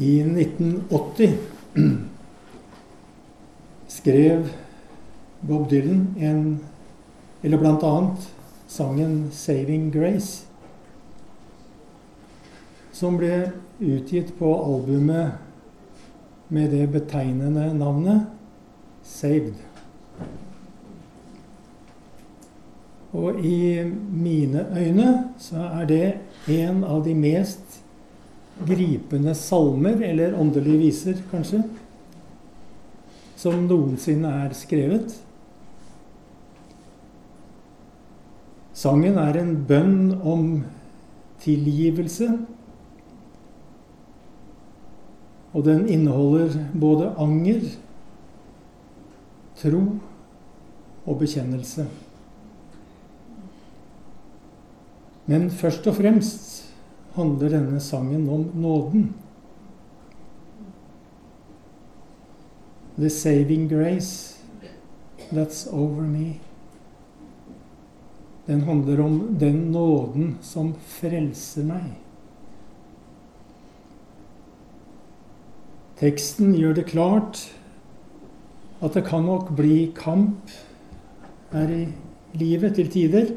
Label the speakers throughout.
Speaker 1: I 1980 skrev Bob Dylan en Eller blant annet sangen 'Saving Grace', som ble utgitt på albumet med det betegnende navnet 'Saved'. Og i mine øyne så er det en av de mest gripende salmer, eller åndelige viser, kanskje, som noensinne er skrevet. Sangen er en bønn om tilgivelse. Og den inneholder både anger, tro og bekjennelse. Men først og fremst handler denne sangen om nåden. The saving grace that's over me. Den handler om den nåden som frelser meg. Teksten gjør det klart at det kan nok bli kamp her i livet til tider.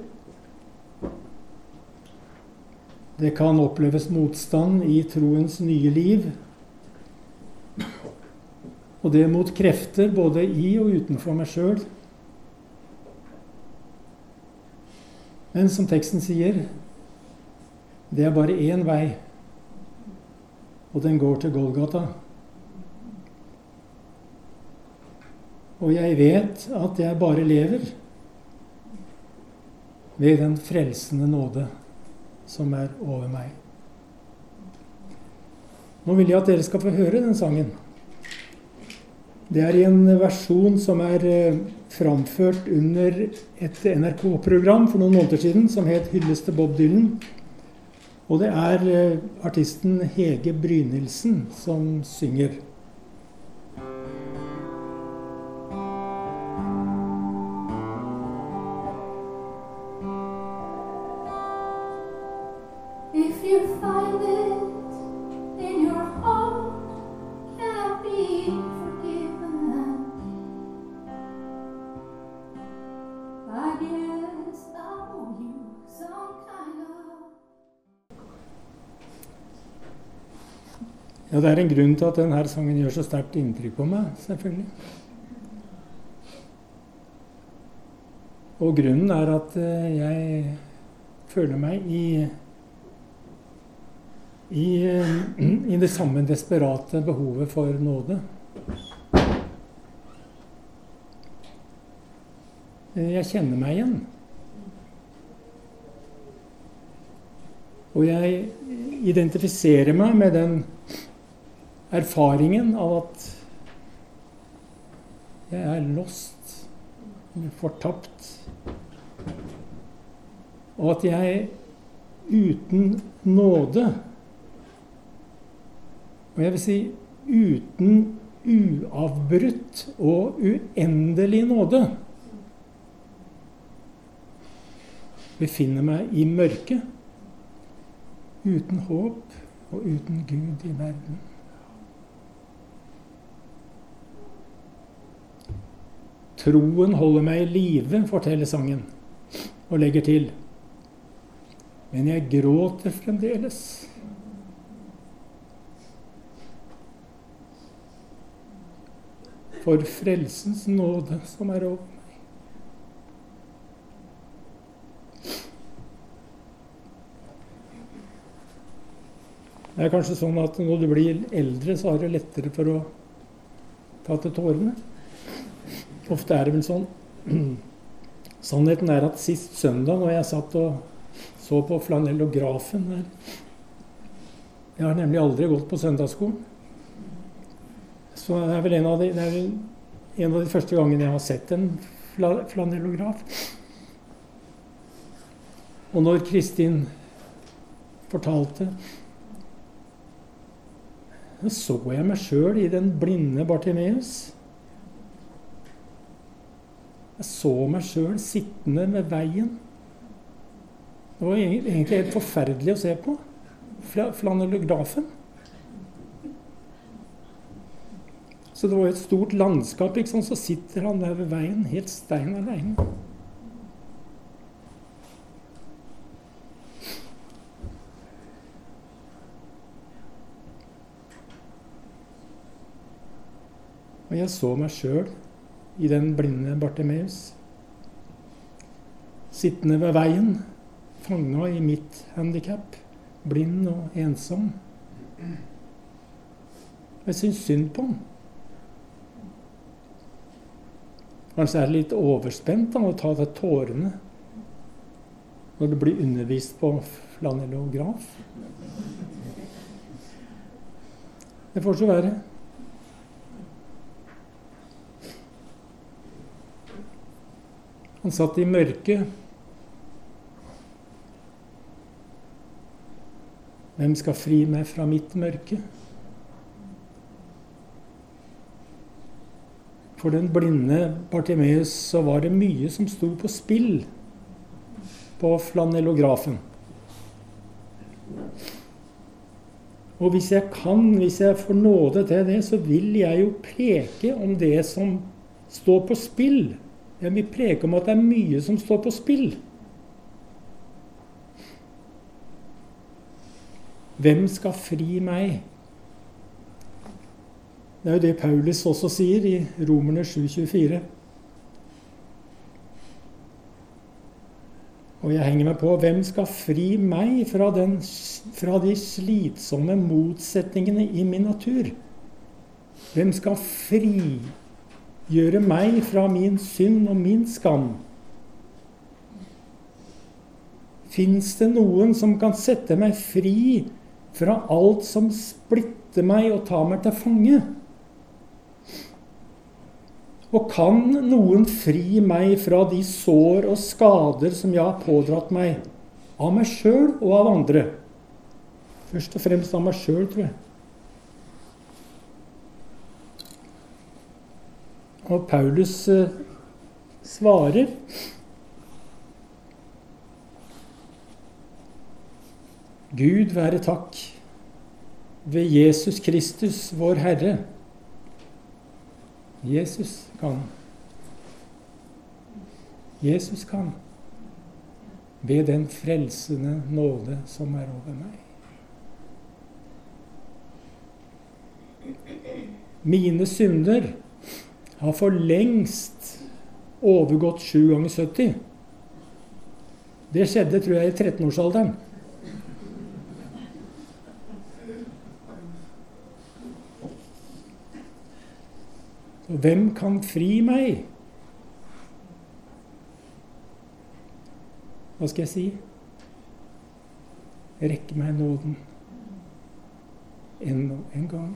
Speaker 1: Det kan oppleves motstand i troens nye liv. Og det mot krefter både i og utenfor meg sjøl. Men som teksten sier, det er bare én vei, og den går til Golgata. Og jeg vet at jeg bare lever ved den frelsende nåde som er over meg. Nå vil jeg at dere skal få høre den sangen. Det er i en versjon som er eh, framført under et NRK-program for noen måneder siden som het 'Hyllest til Bob Dylan'. Og det er eh, artisten Hege Brynildsen som synger. Det er en grunn til at denne sangen gjør så sterkt inntrykk på meg, selvfølgelig. Og grunnen er at eh, jeg føler meg i i, eh, i det samme desperate behovet for nåde. Eh, Jeg kjenner meg igjen. Og jeg identifiserer meg med den erfaringen av at jeg er lost, fortapt. Og at jeg uten nåde Og jeg vil si uten uavbrutt og uendelig nåde befinner meg i mørket, uten håp og uten Gud i verden. Troen holder meg i live, forteller sangen, og legger til. Men jeg gråter fremdeles. For frelsens nåde som er over meg. Det er kanskje sånn at når du blir eldre, så har du lettere for å ta til tårene. Ofte er det vel sånn. Sannheten er at sist søndag, når jeg satt og så på flanellografen her Jeg har nemlig aldri gått på søndagsskolen. Så det er vel en av de, det er vel en av de første gangene jeg har sett en flanellograf. Og når Kristin fortalte så jeg meg sjøl i den blinde Bartimeus. Jeg så meg sjøl sittende ved veien. Det var egentlig helt forferdelig å se på. Fla- Flanellografen. Så det var et stort landskap. ikke? Så sitter han der ved veien, helt stein aleine. Og jeg så meg sjøl i den blinde Bartimeus. Sittende ved veien, fanga i mitt handikap. Blind og ensom. Jeg syns synd på han. Kanskje er det litt overspent da, å ta til tårene når det blir undervist på flanellograf. Det får så være. Han satt i mørket. Hvem skal fri meg fra mitt mørke? For den blinde Bartimeus så var det mye som sto på spill på flanellografen. Og hvis jeg kan, hvis jeg får nåde til det, så vil jeg jo preke om det som står på spill. Jeg vil preke om at det er mye som står på spill. Hvem skal fri meg? Det er jo det Paulus også sier i Romerne 7,24. Og jeg henger meg på hvem skal fri meg fra, den, fra de slitsomme motsetningene i min natur? Hvem skal frigjøre meg fra min synd og min skam? Fins det noen som kan sette meg fri fra alt som splitter meg og tar meg til fange? Og kan noen fri meg fra de sår og skader som jeg har pådratt meg, av meg sjøl og av andre? Først og fremst av meg sjøl, tror jeg. Og Paulus eh, svarer Gud være takk ved Jesus Kristus, vår Herre. Jesus kan. Jesus kan. Ved den frelsende nåde som er over meg. Mine synder har for lengst overgått 7 ganger 70. Det skjedde, tror jeg, i 13-årsalderen. Og hvem kan fri meg? Hva skal jeg si? Rekke meg nåden enda en gang.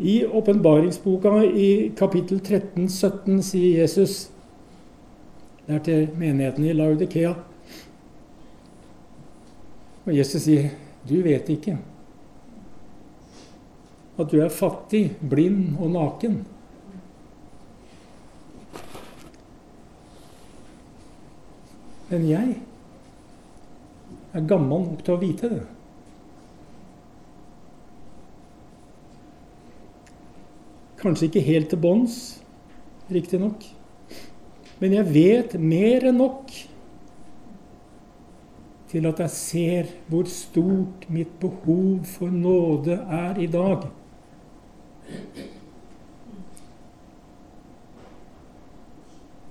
Speaker 1: I åpenbaringsboka i kapittel 13, 17 sier Jesus Det er til menigheten i Laudikea. Og Jesus sier, 'Du vet ikke' at du er fattig, blind og naken. Men jeg er gammel nok til å vite det. Kanskje ikke helt til bånns, riktignok. Men jeg vet mer enn nok til at jeg ser hvor stort mitt behov for nåde er i dag.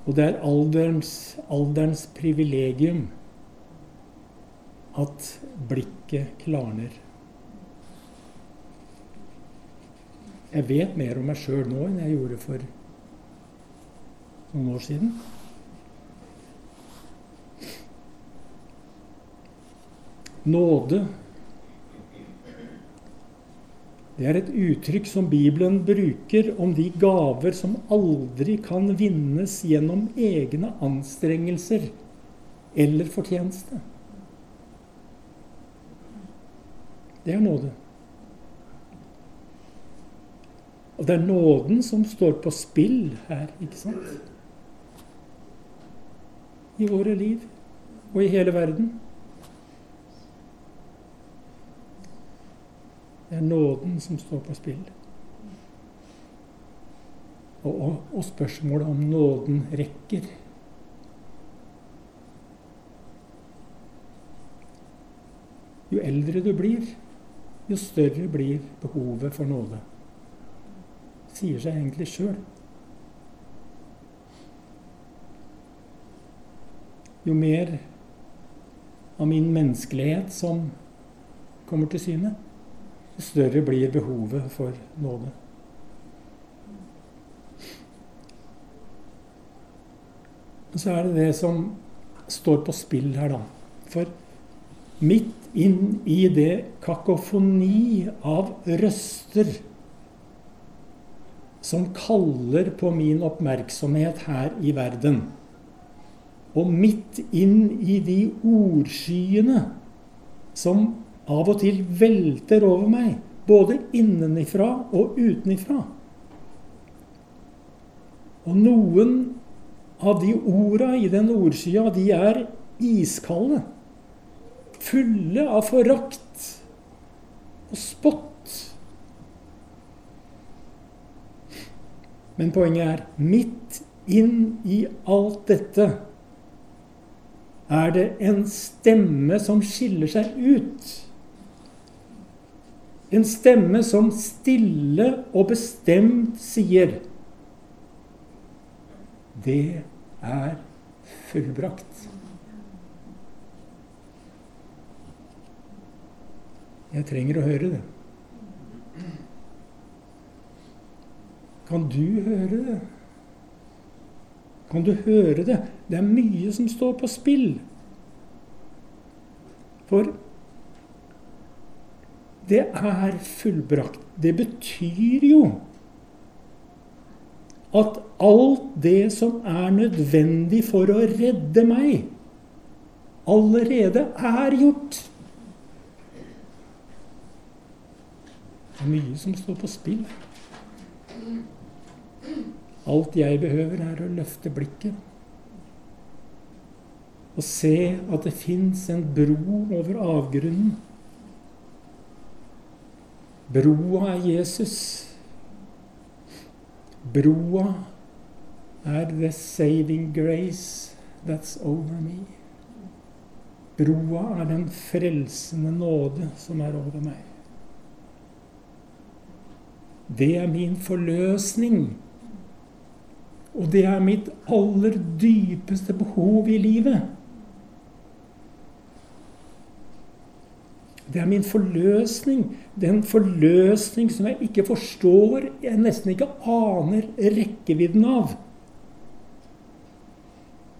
Speaker 1: Og det er alderens, alderens privilegium at blikket klarner. Jeg vet mer om meg sjøl nå enn jeg gjorde for noen år siden. Nåde det er et uttrykk som Bibelen bruker om de gaver som aldri kan vinnes gjennom egne anstrengelser eller fortjeneste. Det er nåde. Og det er nåden som står på spill her, ikke sant? I våre liv og i hele verden. Det er nåden som står på spill. Og, og, spørsmålet om nåden rekker. Jo eldre du blir, jo større blir behovet for nåde. Sier seg egentlig sjøl. Jo mer av min menneskelighet som kommer til syne, jo større blir behovet for nåde. Og så er det det som står på spill her, da. For midt inn i det kakofoni av røster som kaller på min oppmerksomhet her i verden, og midt inn i de ordskyene som av og til velter over meg, både innenifra og utenifra. Og noen av de orda i den ordskya, de er iskalde. Fulle av forakt og spott. Men poenget er midt inn i alt dette er det en stemme som skiller seg ut. En stemme som stille og bestemt sier Det er fullbrakt. Jeg trenger å høre det. Kan du høre det? Kan du høre det? Det er mye som står på spill. For det er fullbrakt. Det betyr jo at alt det som er nødvendig for å redde meg, allerede er gjort. Det er mye som står på spill. Alt jeg behøver, er å løfte blikket og se at det fins en bro over avgrunnen. Broa er Jesus. Broa er the saving grace that's over me. Broa er den frelsende nåde som er over meg. Det er min forløsning. Og det er mitt aller dypeste behov i livet. Det er min forløsning. Den forløsning som jeg ikke forstår, jeg nesten ikke aner rekkevidden av.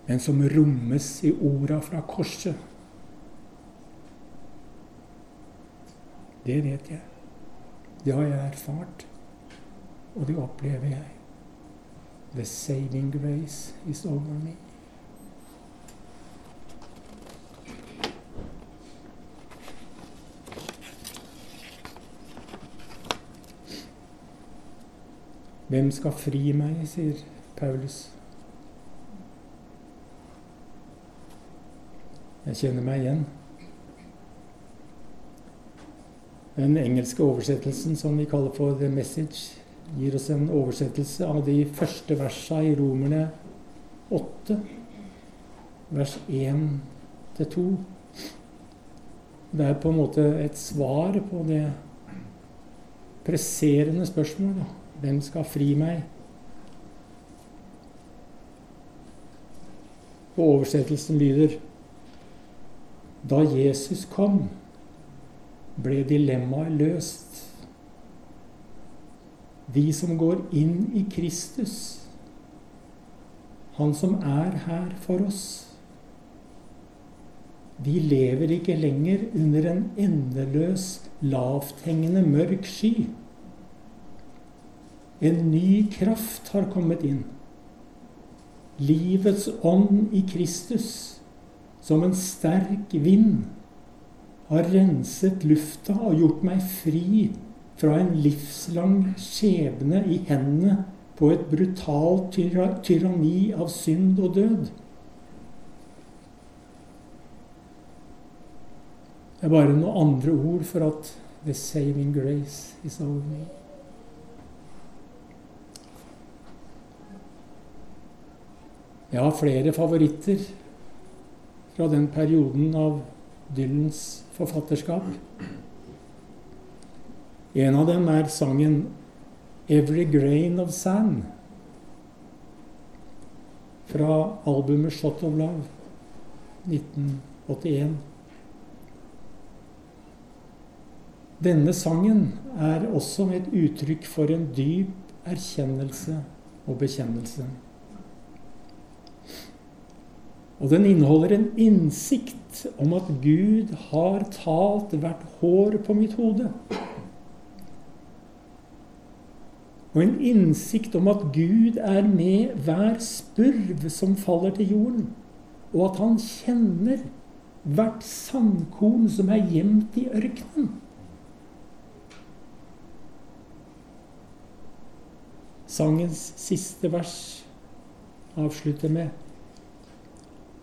Speaker 1: Men som rommes i orda fra korset. Det vet jeg. Det har jeg erfart, og det opplever jeg. The saving grace is over me. Hvem skal fri meg, sier Paulus. Jeg kjenner meg igjen. Den engelske oversettelsen som vi kaller for 'The Message', gir oss en oversettelse av de første versa i Romerne 8, vers 1-2. Det er på en måte et svar på det presserende spørsmålet. Hvem skal fri meg? Og oversettelsen lyder Da Jesus kom, ble dilemmaet løst. De som går inn i Kristus, Han som er her for oss, Vi lever ikke lenger under en endeløs, lavthengende, mørk sky. En ny kraft har kommet inn. Livets ånd i Kristus, som en sterk vind, har renset lufta og gjort meg fri fra en livslang skjebne i hendene på et brutalt tyranni av synd og død. Det er bare noen andre ord for at The saving grace is over me. Jeg har flere favoritter fra den perioden av Dylans forfatterskap. En av dem er sangen 'Every Grain of Sand' fra albumet 'Shot of Love' 1981. Denne sangen er også et uttrykk for en dyp erkjennelse og bekjennelse. Og den inneholder en innsikt om at Gud har talt hvert hår på mitt hode. Og en innsikt om at Gud er med hver spurv som faller til jorden, og at han kjenner hvert sandkorn som er gjemt i ørkenen. Sangens siste vers avslutter med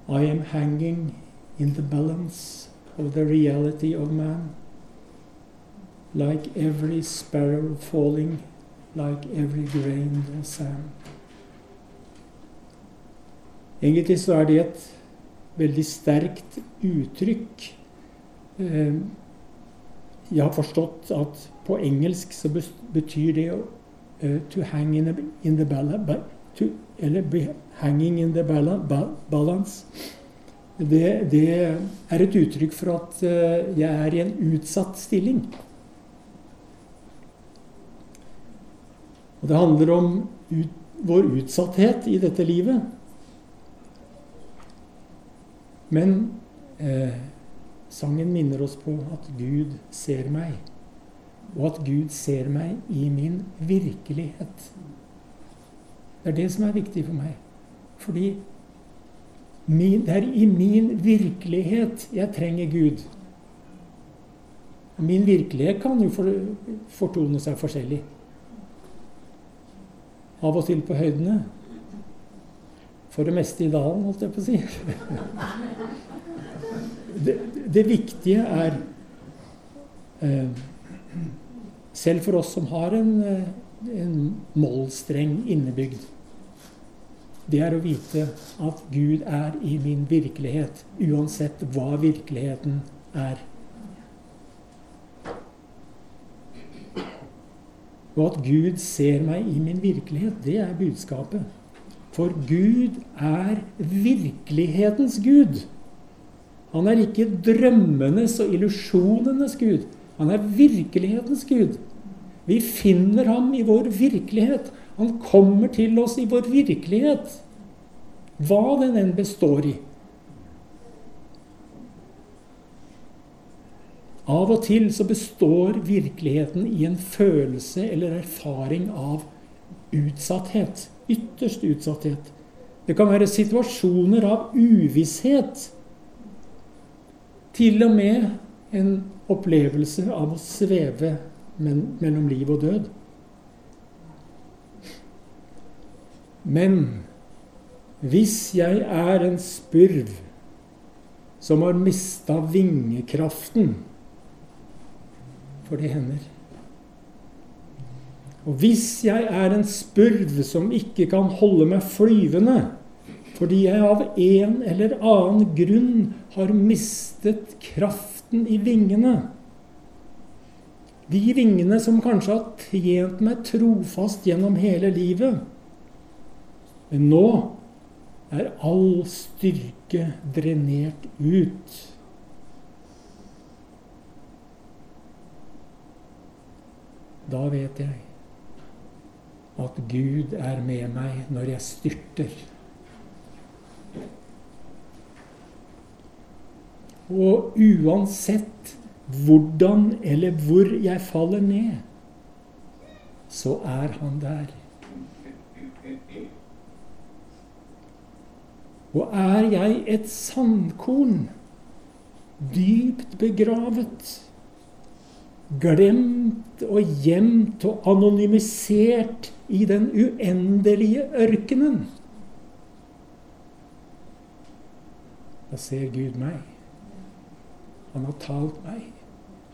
Speaker 1: I am hanging in the balance of the reality of man, like every sparrow falling, like every grain of sand. Egentlig så er det et veldig sterkt uttrykk. Eh, Jeg har forstått at på engelsk så betyr det å uh, to hang in, the, in the balance to, Eller be hanging in the balance. Det, det, er et uttrykk for at uh, jeg er i en utsatt stilling. Og det handler om ut, vår utsatthet i dette livet. Men eh, sangen minner oss på at Gud ser meg og at Gud ser meg i min virkelighet. Det er det som er viktig for meg. Fordi min, det er i min virkelighet jeg trenger Gud. Min virkelighet kan jo fortone seg forskjellig. Av og til på høydene. For det meste i dalen, holdt jeg på å si. Det, det viktige er eh, selv for oss som har en, eh, en mollstreng innebygd. Det er å vite at Gud er i min virkelighet, uansett hva virkeligheten er. Og at Gud ser meg i min virkelighet, det er budskapet. For Gud er virkelighetens Gud. Han er ikke drømmenes og illusjonenes Gud. Han er virkelighetens Gud. Vi finner ham i vår virkelighet. Han kommer til oss i vår virkelighet. Hva den enn består i. Av og til så består virkeligheten i en følelse eller erfaring av utsatthet. Ytterst utsatthet. Det kan være situasjoner av uvisshet. Til og med en opplevelse av å sveve mellom liv og død. Men hvis jeg er en spurv som har mista vingekraften For det hender. Og hvis jeg er en spurv som ikke kan holde meg flyvende fordi jeg av en eller annen grunn har mistet kraften i vingene. De vingene som kanskje har tjent meg trofast gjennom hele livet. Men nå er all styrke drenert ut. Da vet jeg at Gud er med meg når jeg styrter. Og uansett hvordan eller hvor jeg faller ned, så er han der. Og er jeg et sandkorn, dypt begravet, glemt og gjemt og anonymisert i den uendelige ørkenen, da ser Gud meg. Han har talt meg.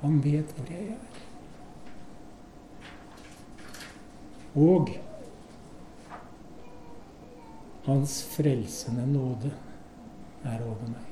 Speaker 1: Han vet hvor jeg er. Og hans frelsende nåde er over meg.